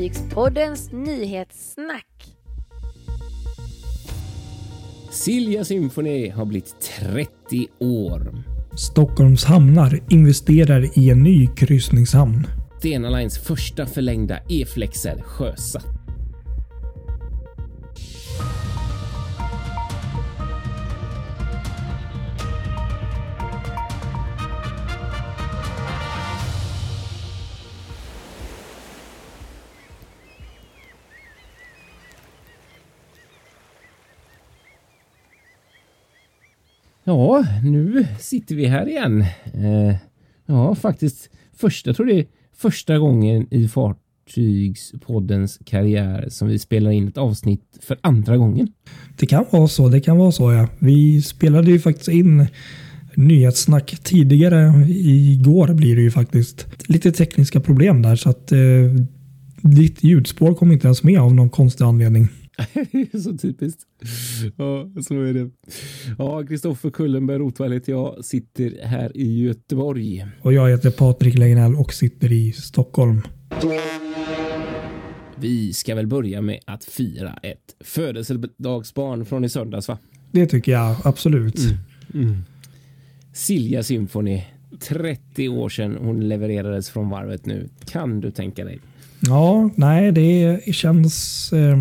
Fartygspoddens nyhetssnack. Silja Symphony har blivit 30 år. Stockholms hamnar investerar i en ny kryssningshamn. Stena Lines första förlängda E-flexer sjösatt. Ja, nu sitter vi här igen. Eh, ja, faktiskt första, jag tror det är första gången i Fartygspoddens karriär som vi spelar in ett avsnitt för andra gången. Det kan vara så. Det kan vara så ja. Vi spelade ju faktiskt in nyhetssnack tidigare. Igår blir det ju faktiskt lite tekniska problem där så att eh, ditt ljudspår kom inte ens med av någon konstig anledning. så typiskt. Ja, så är det. Ja, Kristoffer Kullenberg Rotvall heter jag, sitter här i Göteborg. Och jag heter Patrik Legnell och sitter i Stockholm. Vi ska väl börja med att fira ett födelsedagsbarn från i söndags, va? Det tycker jag absolut. Mm. Mm. Silja Symphony. 30 år sedan hon levererades från varvet nu. Kan du tänka dig? Ja, nej, det känns... Eh,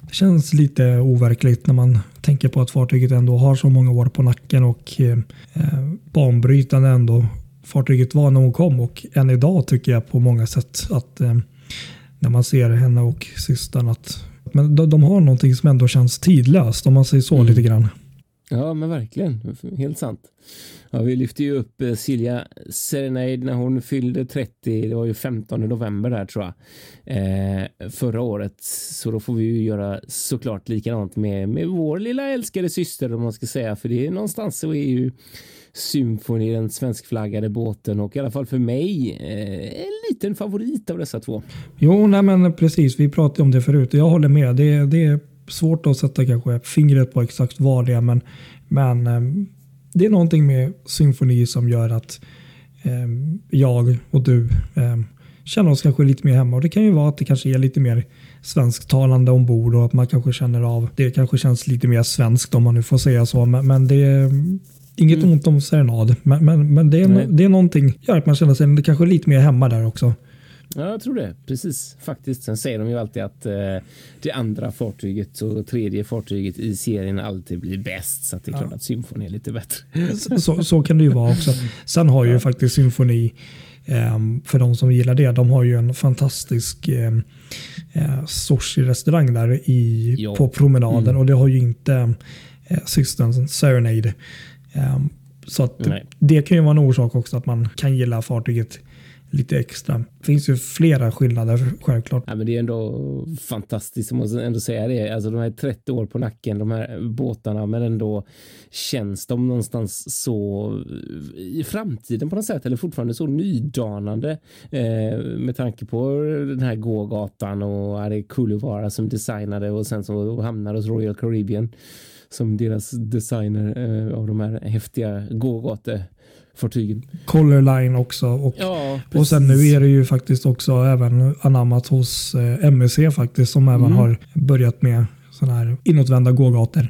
det känns lite overkligt när man tänker på att fartyget ändå har så många år på nacken och eh, banbrytande ändå fartyget var när hon kom och än idag tycker jag på många sätt att eh, när man ser henne och systern att men de, de, har någonting som ändå känns tidlöst om man säger så mm. lite grann. Ja, men verkligen. Helt sant. Ja, vi lyfte ju upp eh, Silja Serenade när hon fyllde 30. Det var ju 15 november där tror jag. Eh, förra året. Så då får vi ju göra såklart likadant med, med vår lilla älskade syster om man ska säga. För det är någonstans så är ju Symfoni den svenskflaggade båten och i alla fall för mig eh, en liten favorit av dessa två. Jo, nej men precis. Vi pratade om det förut och jag håller med. Det, det är svårt att sätta kanske fingret på exakt vad det är, men, men eh, det är någonting med symfoni som gör att eh, jag och du eh, känner oss kanske lite mer hemma. Och det kan ju vara att det kanske är lite mer svensktalande ombord och att man kanske känner av det kanske känns lite mer svenskt om man nu får säga så. Men, men det är inget mm. ont om serenad. Men, men, men det, är, det är någonting gör att man känner sig kanske lite mer hemma där också. Ja, jag tror det. Precis, faktiskt. Sen säger de ju alltid att eh, det andra fartyget och tredje fartyget i serien alltid blir bäst. Så det är klart ja. att symfoni är lite bättre. Så, så kan det ju vara också. Sen har ju ja. faktiskt symfoni, eh, för de som gillar det, de har ju en fantastisk eh, eh sushi-restaurang där i, på promenaden mm. och det har ju inte eh, systern Serenade. Eh, så att det kan ju vara en orsak också att man kan gilla fartyget lite extra. Det finns ju flera skillnader självklart. Ja, men det är ändå fantastiskt, jag måste ändå säga det. Alltså de här 30 år på nacken, de här båtarna, men ändå känns de någonstans så eh, i framtiden på något sätt, eller fortfarande så nydanande eh, med tanke på den här gågatan och är det Kuluvara som designade och sen så hamnar hos Royal Caribbean som deras designer eh, av de här häftiga gågator fartygen. Color Line också. Och, ja, och sen nu är det ju faktiskt också även anammat hos eh, MSC faktiskt som även mm. har börjat med sådana här inåtvända gågator.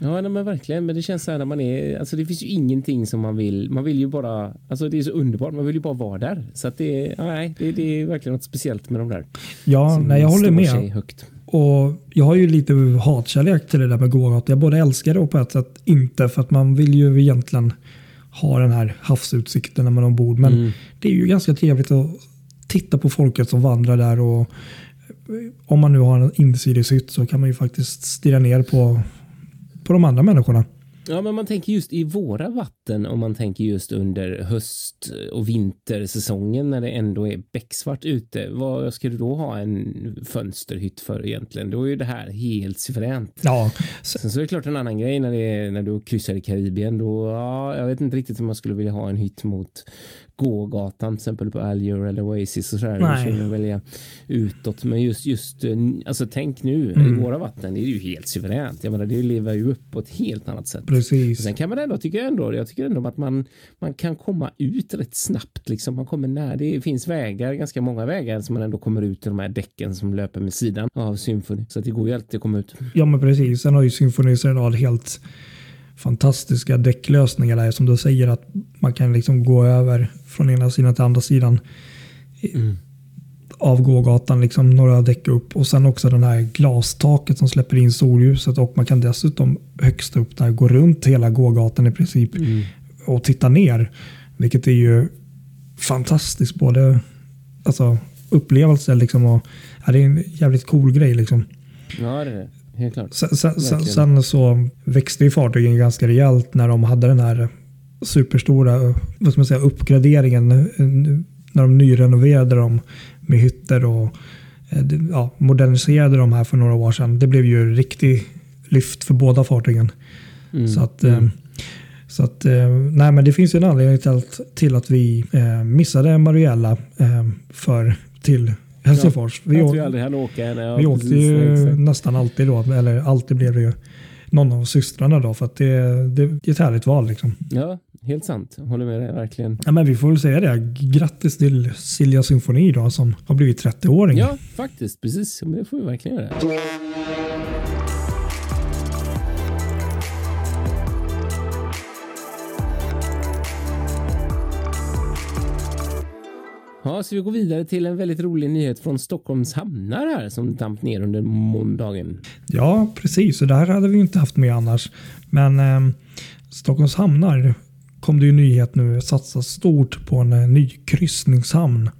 Ja, nej, men verkligen. Men det känns så här när man är, alltså det finns ju ingenting som man vill. Man vill ju bara, alltså det är så underbart. Man vill ju bara vara där. Så att det, nej, det, det är verkligen något speciellt med de där. Ja, nej, jag håller med. Högt. Och jag har ju lite hatkärlek till det där med gågator. Jag både älskar det och på ett sätt inte för att man vill ju egentligen ha den här havsutsikten när man är ombord. Men mm. det är ju ganska trevligt att titta på folket som vandrar där och om man nu har en insideshytt så kan man ju faktiskt stirra ner på, på de andra människorna. Ja, men man tänker just i våra vatten om man tänker just under höst och vintersäsongen när det ändå är becksvart ute. Vad ska du då ha en fönsterhytt för egentligen? Då är ju det här helt suveränt. Ja. Sen så är det klart en annan grej när, det är, när du kryssar i Karibien. Då, ja, jag vet inte riktigt om man skulle vilja ha en hytt mot gågatan till exempel på Alger eller Oasis och sådär. Nej. Då välja utåt. Men just, just eh, alltså tänk nu Mm. i våra vatten. Det är ju helt suveränt. Jag menar, det lever ju upp på ett helt annat sätt. Precis. Sen kan man ändå, tycker jag ändå, jag tycker ändå att man, man kan komma ut rätt snabbt. Liksom. Man kommer nära. Det finns vägar, ganska många vägar som man ändå kommer ut till de här däcken som löper med sidan av Symphony. Så det går ju alltid att komma ut. Ja men precis. Sen har ju Symphony en rad helt fantastiska däcklösningar där som du säger att man kan liksom gå över från ena sidan till andra sidan Mm. Av gågatan, liksom några däck upp och sen också den här glastaket som släpper in solljuset och man kan dessutom högst upp där gå runt hela gågatan i princip Mm. och titta ner. Vilket är ju fantastiskt både alltså, upplevelse liksom och ja, det är en jävligt cool grej liksom. Ja, det är det. Helt klart. Sen, sen, sen, sen så växte ju fartygen ganska rejält när de hade den här superstora vad ska man säga, uppgraderingen. När de nyrenoverade dem med hytter och eh, det- ja, moderniserade de här för några år sedan. Det blev ju riktigt lyft för båda fartygen. Mm. Så att, eh, så att eh, nej, men det finns ju en anledning till att, till att vi missade Mariella för, till Helsingfors. vi, att vi aldrig hann åka. Ja, vi åkte ju exakt. nästan alltid då, eller alltid blev det ju någon av systrarna då för att det, det är ett härligt val liksom. Ja, helt sant. Håller med dig verkligen. Ja, men vi får väl säga det. Grattis till Silja Symfoni då som har blivit 30-åring. Ja, faktiskt. Precis. Det får vi verkligen göra. Ja, så vi går vidare till en väldigt rolig nyhet från Stockholms hamnar här som damp ner under måndagen. Ja, precis. Och det här hade vi inte haft med annars. Men eh, Stockholms hamnar kom det ju nyhet nu satsar stort på en eh, ny kryssningshamn.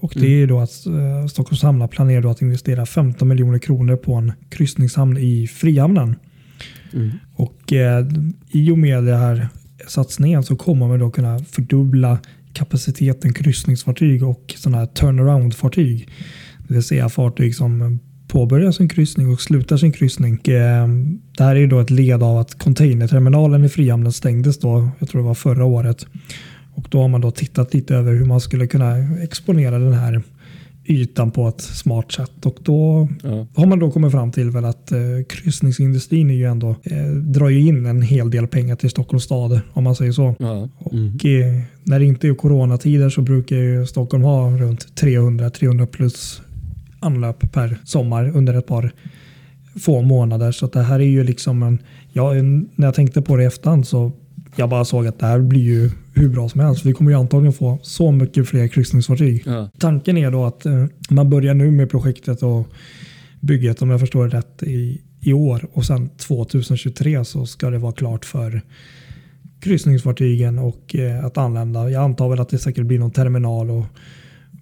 Och det är då att eh, Stockholms hamnar planerar då att investera 15 miljoner kronor på en kryssningshamn i Frihamnen. Mm. Och Och eh, i och med den här satsningen så kommer man då kunna fördubbla kapaciteten kryssningsfartyg och sådana här turnaround-fartyg. Det vill säga fartyg som påbörjar sin kryssning och slutar sin kryssning. Eh, det här är ju då ett led av att containerterminalen i Frihamnen stängdes då, jag tror det var förra året. Och då har man då tittat lite över hur man skulle kunna exponera den här ytan på ett smart sätt. Och då ja, har man då kommit fram till väl att eh, kryssningsindustrin är ju ändå, eh, drar ju in en hel del pengar till Stockholms stad om man säger så. ja. Mm. Och eh, när det inte är coronatider så brukar ju Stockholm ha runt 300-300 plus anlöp per sommar under ett par få månader. Så det här är ju liksom en, ja, när jag tänkte på det i efterhand så jag bara såg att det här blir ju hur bra som helst. Vi kommer ju antagligen få så mycket fler kryssningsfartyg. ja. Tanken är då att eh, man börjar nu med projektet och bygget om jag förstår det rätt i, i år och sen 2023 så ska det vara klart för kryssningsfartygen och eh, att anlända. Jag antar väl att det säkert blir någon terminal och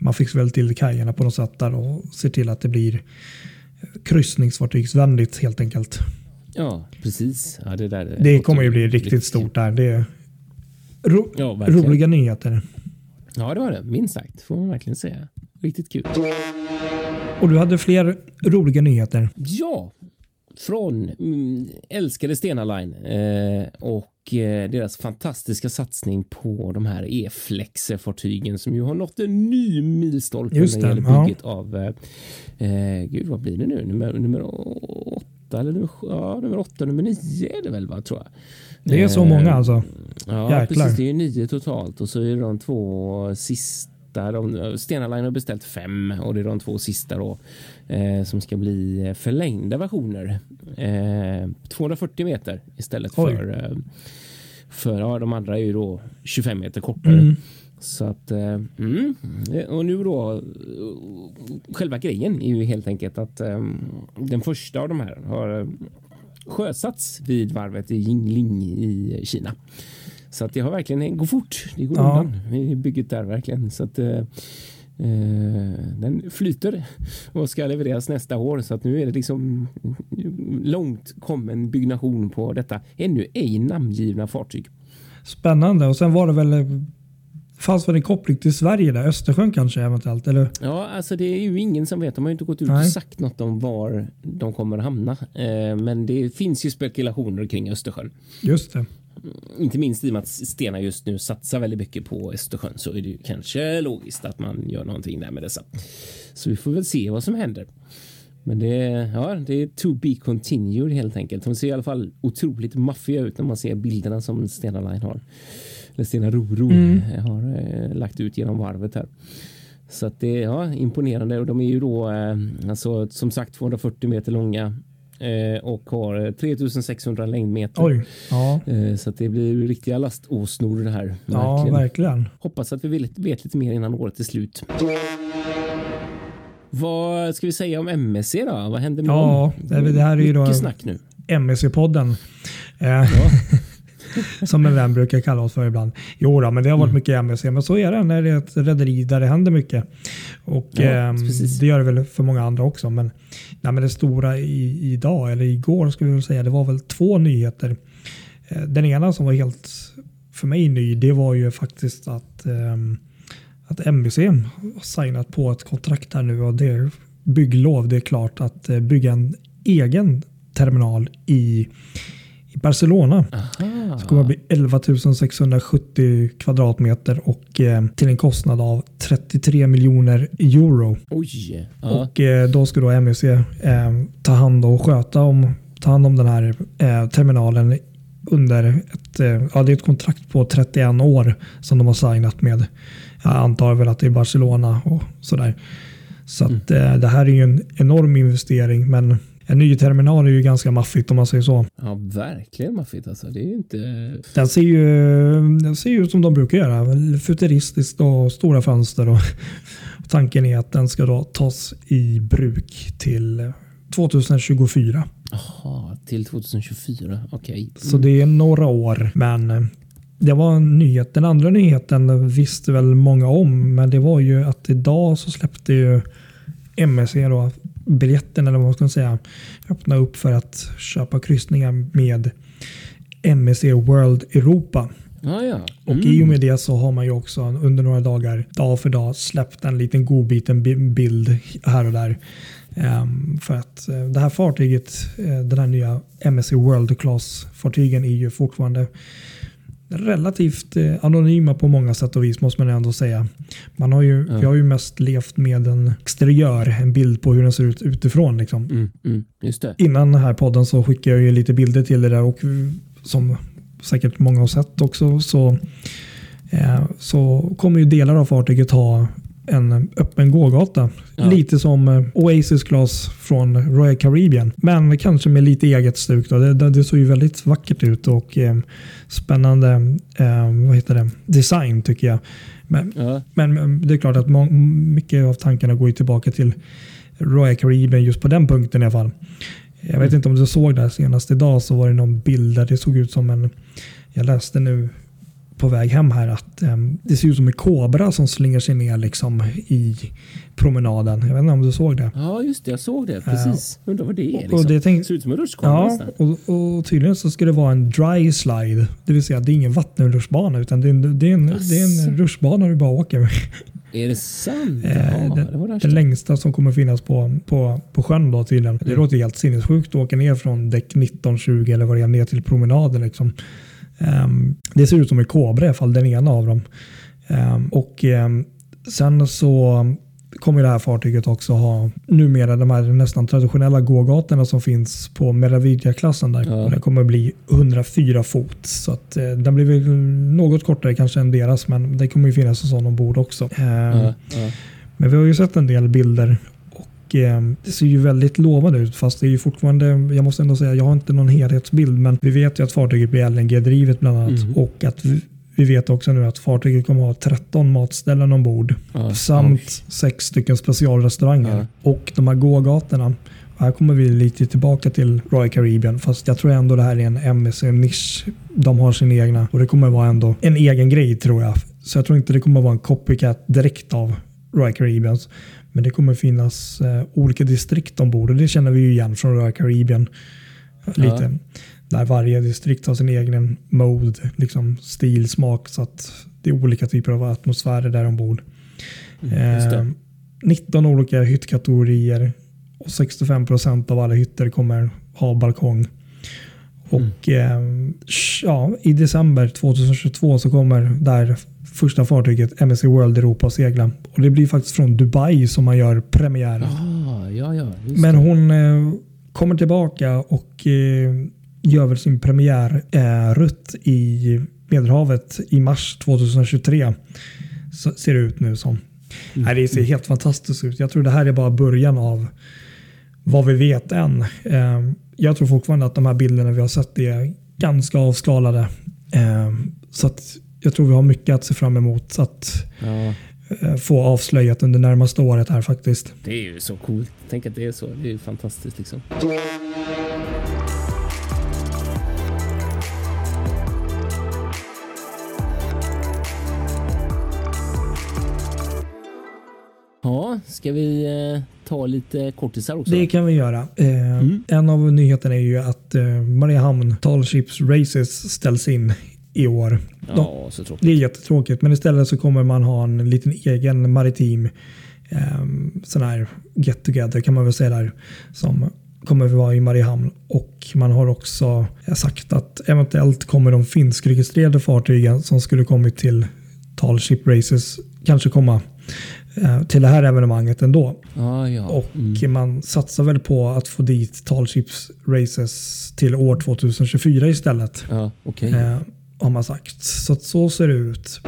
man fixar väl till kajerna på något sätt där och ser till att det blir kryssningsfartygsvänligt helt enkelt. ja precis. Ja, det där, Det kommer ju bli riktigt stort där. Det är ro Ja, roliga nyheter. Ja, det var det. Minst sagt, får man verkligen säga. Riktigt kul. Och du hade fler roliga nyheter. Ja, från mm, älskade Stena Line eh, och deras fantastiska satsning på de här E-flexer-fartygen som ju har nått en ny milstolpe Just när det gäller ja. bygget av eh, eh, gud vad blir det nu? Nummer, nummer åtta eller nummer, ja, nummer åtta, nummer nio är det väl va tror jag. Det är så Eh, många alltså. Ja, Jäklar. precis. Det är ju nio totalt och så är det de två sista. De, Stena Line har beställt fem och det är de två sista då eh, som ska bli förlängda versioner. Eh, 240 meter istället Oj. för eh, för ja, de andra är ju då 25 meter kortare. Mm. Så att eh, mm. och nu då själva grejen är ju helt enkelt att eh, den första av de här har eh, sjösatts vid varvet i Jingling i Kina. Så att det har verkligen går fort. Det går Ja. undan i bygget där verkligen så att eh, eh, den flyter och ska levereras nästa år så att nu är det liksom långt kommen byggnation på detta ännu ej namngivna fartyg. Spännande. Och sen var det väl fanns väl en koppling till Sverige där? Östersjön kanske eventuellt? Eller? Ja, alltså det är ju ingen som vet. De har ju inte gått ut Nej. och sagt något om var de kommer att hamna. Eh, men det finns ju spekulationer kring Östersjön. Just det. Inte minst i och med att Stena just nu satsar väldigt mycket på Östersjön så är det ju kanske logiskt att man gör någonting där med dessa. Så vi får väl se vad som händer. Men det, ja, det är to be continued helt enkelt. De ser i alla fall otroligt maffiga ut när man ser bilderna som Stena Line har. Eller Stena Roro mm. har eh, lagt ut genom varvet här. Så att det är ja, imponerande och de är ju då eh, alltså, som sagt 240 meter långa och har 3600 längdmeter. Oj, ja. eh, så det blir riktiga laståsnor det här. Ja, verkligen. verkligen. Hoppas att vi vet, vet lite mer innan året är slut. Vad ska vi säga om MSC då? Vad händer med ja, dem? Det, det här är ju då snack nu. MSC-podden. Eh, ja. som en vän brukar kalla oss för ibland. Jo då, men det har varit mm. mycket MSC, men så är det när det är ett rederi där det händer mycket. Och ja, eh, Det gör det väl för många andra också. Men, nej, men det stora i, idag, eller igår ska vi säga, det var väl två nyheter. Eh, den ena som var helt för mig ny, det var ju faktiskt att eh, att MVC har signat på ett kontrakt här nu och det är bygglov. Det är klart att eh, bygga en egen terminal i, i Barcelona. Aha. Det kommer att bli 11 670 kvadratmeter och eh, till en kostnad av 33 miljoner euro. Oj. Och eh, då ska då MVC eh, ta hand och sköta om, ta hand om den här eh, terminalen under ett, eh, ja, det är ett kontrakt på 31 år som de har signat med jag antar väl att det är Barcelona och sådär. Så att, mm. det här är ju en enorm investering men en ny terminal är ju ganska maffigt om man säger så. Ja, verkligen maffigt alltså. Det är ju inte... Den ser ju, den ser ut som de brukar göra. Futuristiskt och stora fönster. Och, och tanken är att den ska då tas i bruk till 2024. Jaha, till 2024. Okej. Okay. Mm. Så det är några år, men det var en nyhet. Den andra nyheten visste väl många om, men det var ju att idag så släppte ju MSC då biljetten, eller vad man ska säga, öppna upp för att köpa kryssningar med MSC World Europa. Ah, ja. mm. Och i och med det så har man ju också under några dagar, dag för dag, släppt en liten godbiten bild här och där. Um, för att uh, det här fartyget, uh, den här nya MSC World Class-fartygen är ju fortfarande relativt eh, anonyma på många sätt och vis måste man ändå säga. Man har ju, ja. Vi har ju mest levt med en exteriör, en bild på hur den ser ut utifrån. Liksom. Mm, mm, just det. Innan den här podden så skickade jag ju lite bilder till det där och som säkert många har sett också så, eh, så kommer ju delar av fartyget ha en öppen gågata. Ja. Lite som eh, Oasis Glass från Royal Caribbean. Men kanske med lite eget stuk. Då. Det, det såg ju väldigt vackert ut och eh, spännande eh, vad heter det? design tycker jag. Men, ja. men det är klart att mycket av tankarna går tillbaka till Royal Caribbean just på den punkten i alla fall. Jag vet mm. inte om du såg det senast idag så var det någon bild där det såg ut som en jag läste nu på väg hem här att um, det ser ut som en kobra som slingar sig ner liksom i promenaden. Jag vet inte om du såg det? Ja, just det. Jag såg det. Precis. Uh, Undrar vad det är. Liksom. Och det, tänk, det ser ut som en rutschkana Ja, och, och, tydligen så ska det vara en dry slide. Det vill säga det är ingen vattenrutschbana utan det är en, det är en, det är en rutschbana du bara åker. Är det sant? Eh, ja, det, det den längsta som kommer finnas på, på, på sjön då tydligen. Det mm. låter helt sinnessjukt att åka ner från däck 1920 eller vad det är ner till promenaden. Liksom. Um, det ser ut som en kobra i alla fall, den ena av dem. Um, och um, sen så kommer det här fartyget också ha numera de här nästan traditionella gågatorna som finns på Meraviglia-klassen. Där. Ja. Den kommer bli 104 fot. Så att, eh, den blir väl något kortare kanske än deras men det kommer ju finnas en sån ombord också. Eh, ja, ja. Men vi har ju sett en del bilder Eh, det ser ju väldigt lovande ut fast det är ju fortfarande, jag måste ändå säga, jag har inte någon helhetsbild men vi vet ju att fartyget blir LNG-drivet bland annat mm. och att vi, vi vet också nu att fartyget kommer att ha 13 matställen ombord ja, samt ja. sex stycken specialrestauranger. Ja. Och de här gågatorna, här kommer vi lite tillbaka till Royal Caribbean fast jag tror ändå det här är en MSC-nisch. De har sin egna och det kommer vara ändå en egen grej tror jag. Så jag tror inte det kommer vara en copycat direkt av Royal Caribbeans. Men det kommer finnas eh, olika distrikt ombord och det känner vi ju igen från Royal Caribbean. Lite. Ja. Där varje distrikt har sin egen mode, liksom stil, smak så att det är olika typer av atmosfärer där ombord. Mm, eh, 19 olika hyttkategorier och 65 procent av alla hytter kommer ha balkong. Och eh, ja, i december 2022 så kommer där första fartyget MSC World Europa att segla. Och det blir faktiskt från Dubai som man gör premiär. Ah, ja, ja, Men hon eh, kommer tillbaka och eh, gör väl sin premiär eh, i Medelhavet i mars 2023. Så ser det ut nu som. Nej, det ser helt fantastiskt ut. Jag tror det här är bara början av vad vi vet än. Eh, jag tror fortfarande att de här bilderna vi har sett är ganska avskalade. Eh, så att jag tror vi har mycket att se fram emot att Ja, eh, få avslöjat under närmaste året här faktiskt. det är ju så coolt. Tänk att det är så. Det är ju fantastiskt liksom. Ja, ska vi eh, ta lite kortisar också? Det kan vi göra. Eh, Mm. En av nyheterna är ju att eh, Mariehamn Tall Ships Races ställs in i år. De, Ja, så tråkigt. det är jättetråkigt, men istället så kommer man ha en liten egen maritim eh, sån här get together kan man väl säga där. Som kommer att vara i Mariehamn. Och man har också sagt att eventuellt kommer de finskregistrerade fartygen som skulle kommit till Tall Ship Races kanske komma eh, till det här evenemanget ändå. Ja, ja. Och Mm. man satsar väl på att få dit Tall Ships Races till år 2024 istället. Ja, okej. Har man sagt. Så att så ser det ut.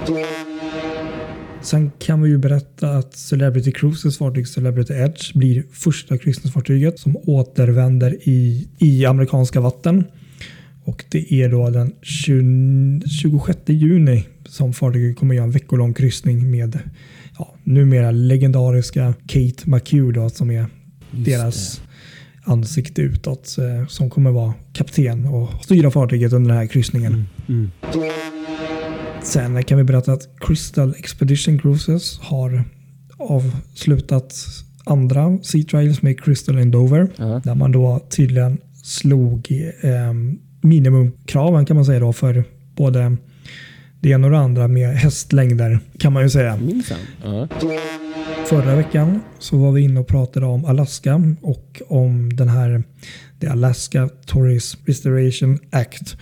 Sen kan vi ju berätta att Celebrity Cruises fartyg Celebrity Edge blir första kryssningsfartyget som återvänder i, i amerikanska vatten. Och det är då den 20, 26 juni som fartyget kommer göra en veckolång kryssning med ja, numera legendariska Kate McHugh då, som är Just deras ansikte utåt eh, som kommer vara kapten och styra fartyget under den här kryssningen. Mm. Sen kan vi berätta att Crystal Expedition Cruises har avslutat andra Sea Trials med Crystal Endover. Ja. Där man då tydligen slog eh, minimumkraven kan man säga då för både det ena och det andra med hästlängder kan man ju säga. Förra veckan så var vi inne och pratade om Alaska och om den här The Alaska Tourism Restoration Act.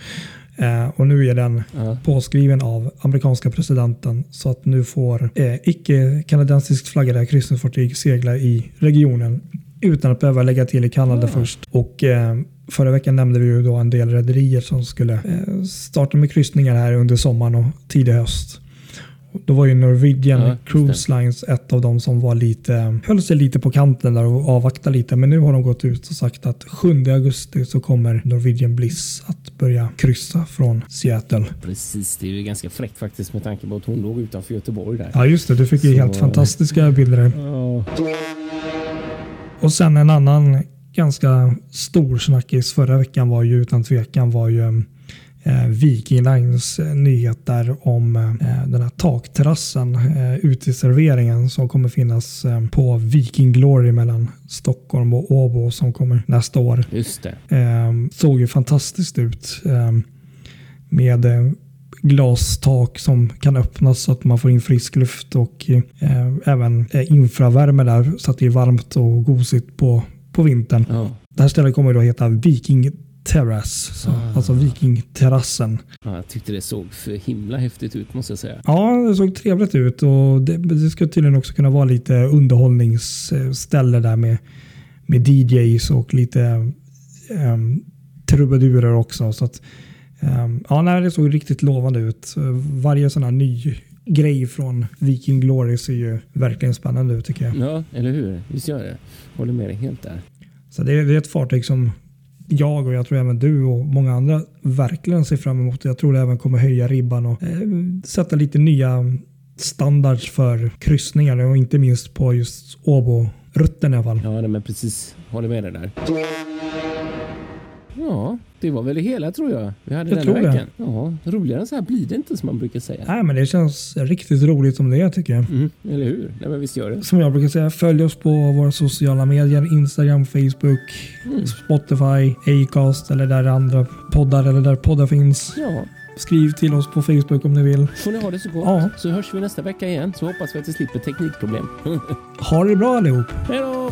Eh, och nu är den Ja. påskriven av amerikanska presidenten så att nu får eh, icke-kanadensiskt flaggade kryssningsfartyg segla i regionen utan att behöva lägga till i Kanada först. Och eh, Förra veckan nämnde vi ju då en del rederier som skulle eh, starta med kryssningar här under sommaren och tidig höst. Då var ju Norwegian Ja. Cruise Lines ett av dem som var lite, höll sig lite på kanten där och avvaktade lite. Men nu har de gått ut och sagt att 7 augusti så kommer Norwegian Bliss att börja kryssa från Seattle. Precis, det är ju ganska fräckt faktiskt med tanke på att hon låg utanför Göteborg där. Ja just det, du fick ju Så- helt fantastiska bilder. Ja. Och sen en annan ganska stor snackis förra veckan var ju utan tvekan var ju eh, Viking Lines eh, nyheter om eh, den här takterrassen, eh, uteserveringen som kommer finnas eh, på Viking Glory mellan Stockholm och Åbo som kommer nästa år. Just det. Eh, såg ju fantastiskt ut. Eh, med eh, glastak som kan öppnas så att man får in frisk luft och eh, även eh, infravärme där så att det är varmt och gosigt på, på vintern. Ja. Det här stället kommer då heta Viking Terrace, så, Ah. alltså Vikingterrassen. Ja, jag tyckte det såg för himla häftigt ut måste jag säga. Ja, det såg trevligt ut och det, det ska tydligen också kunna vara lite underhållningsställe där med, med DJs och lite um, trubadurer också. Så att, ehm, ja, nej, det såg riktigt lovande ut. Varje sån här ny grej från Viking Glory ser ju verkligen spännande ut tycker jag. Ja, eller hur? Visst gör det. Håller med dig helt där. Så det är, det är ett fartyg som jag och jag tror även du och många andra verkligen ser fram emot. Jag tror det även kommer höja ribban och eh, sätta lite nya standards för kryssningar och inte minst på just Åbo-rutten i alla fall. Ja, nej, men precis. Håller med dig där. Ja, det var väl det hela tror jag. Vi hade Jag denna tror det. veckan. Ja, roligare än så här blir det inte som man brukar säga. Nej, men det känns riktigt roligt som det är tycker jag. Mm, eller hur? Nej, men visst gör det. Som jag brukar säga, följ oss på våra sociala medier. Instagram, Facebook, Mm. Spotify, Acast eller där andra poddar eller där poddar finns. Ja, Skriv till oss på Facebook om ni vill. får ni ha det så gott. Ja. Så hörs vi nästa vecka igen. Så hoppas vi att vi slipper teknikproblem. Ha det bra allihop! Hej då!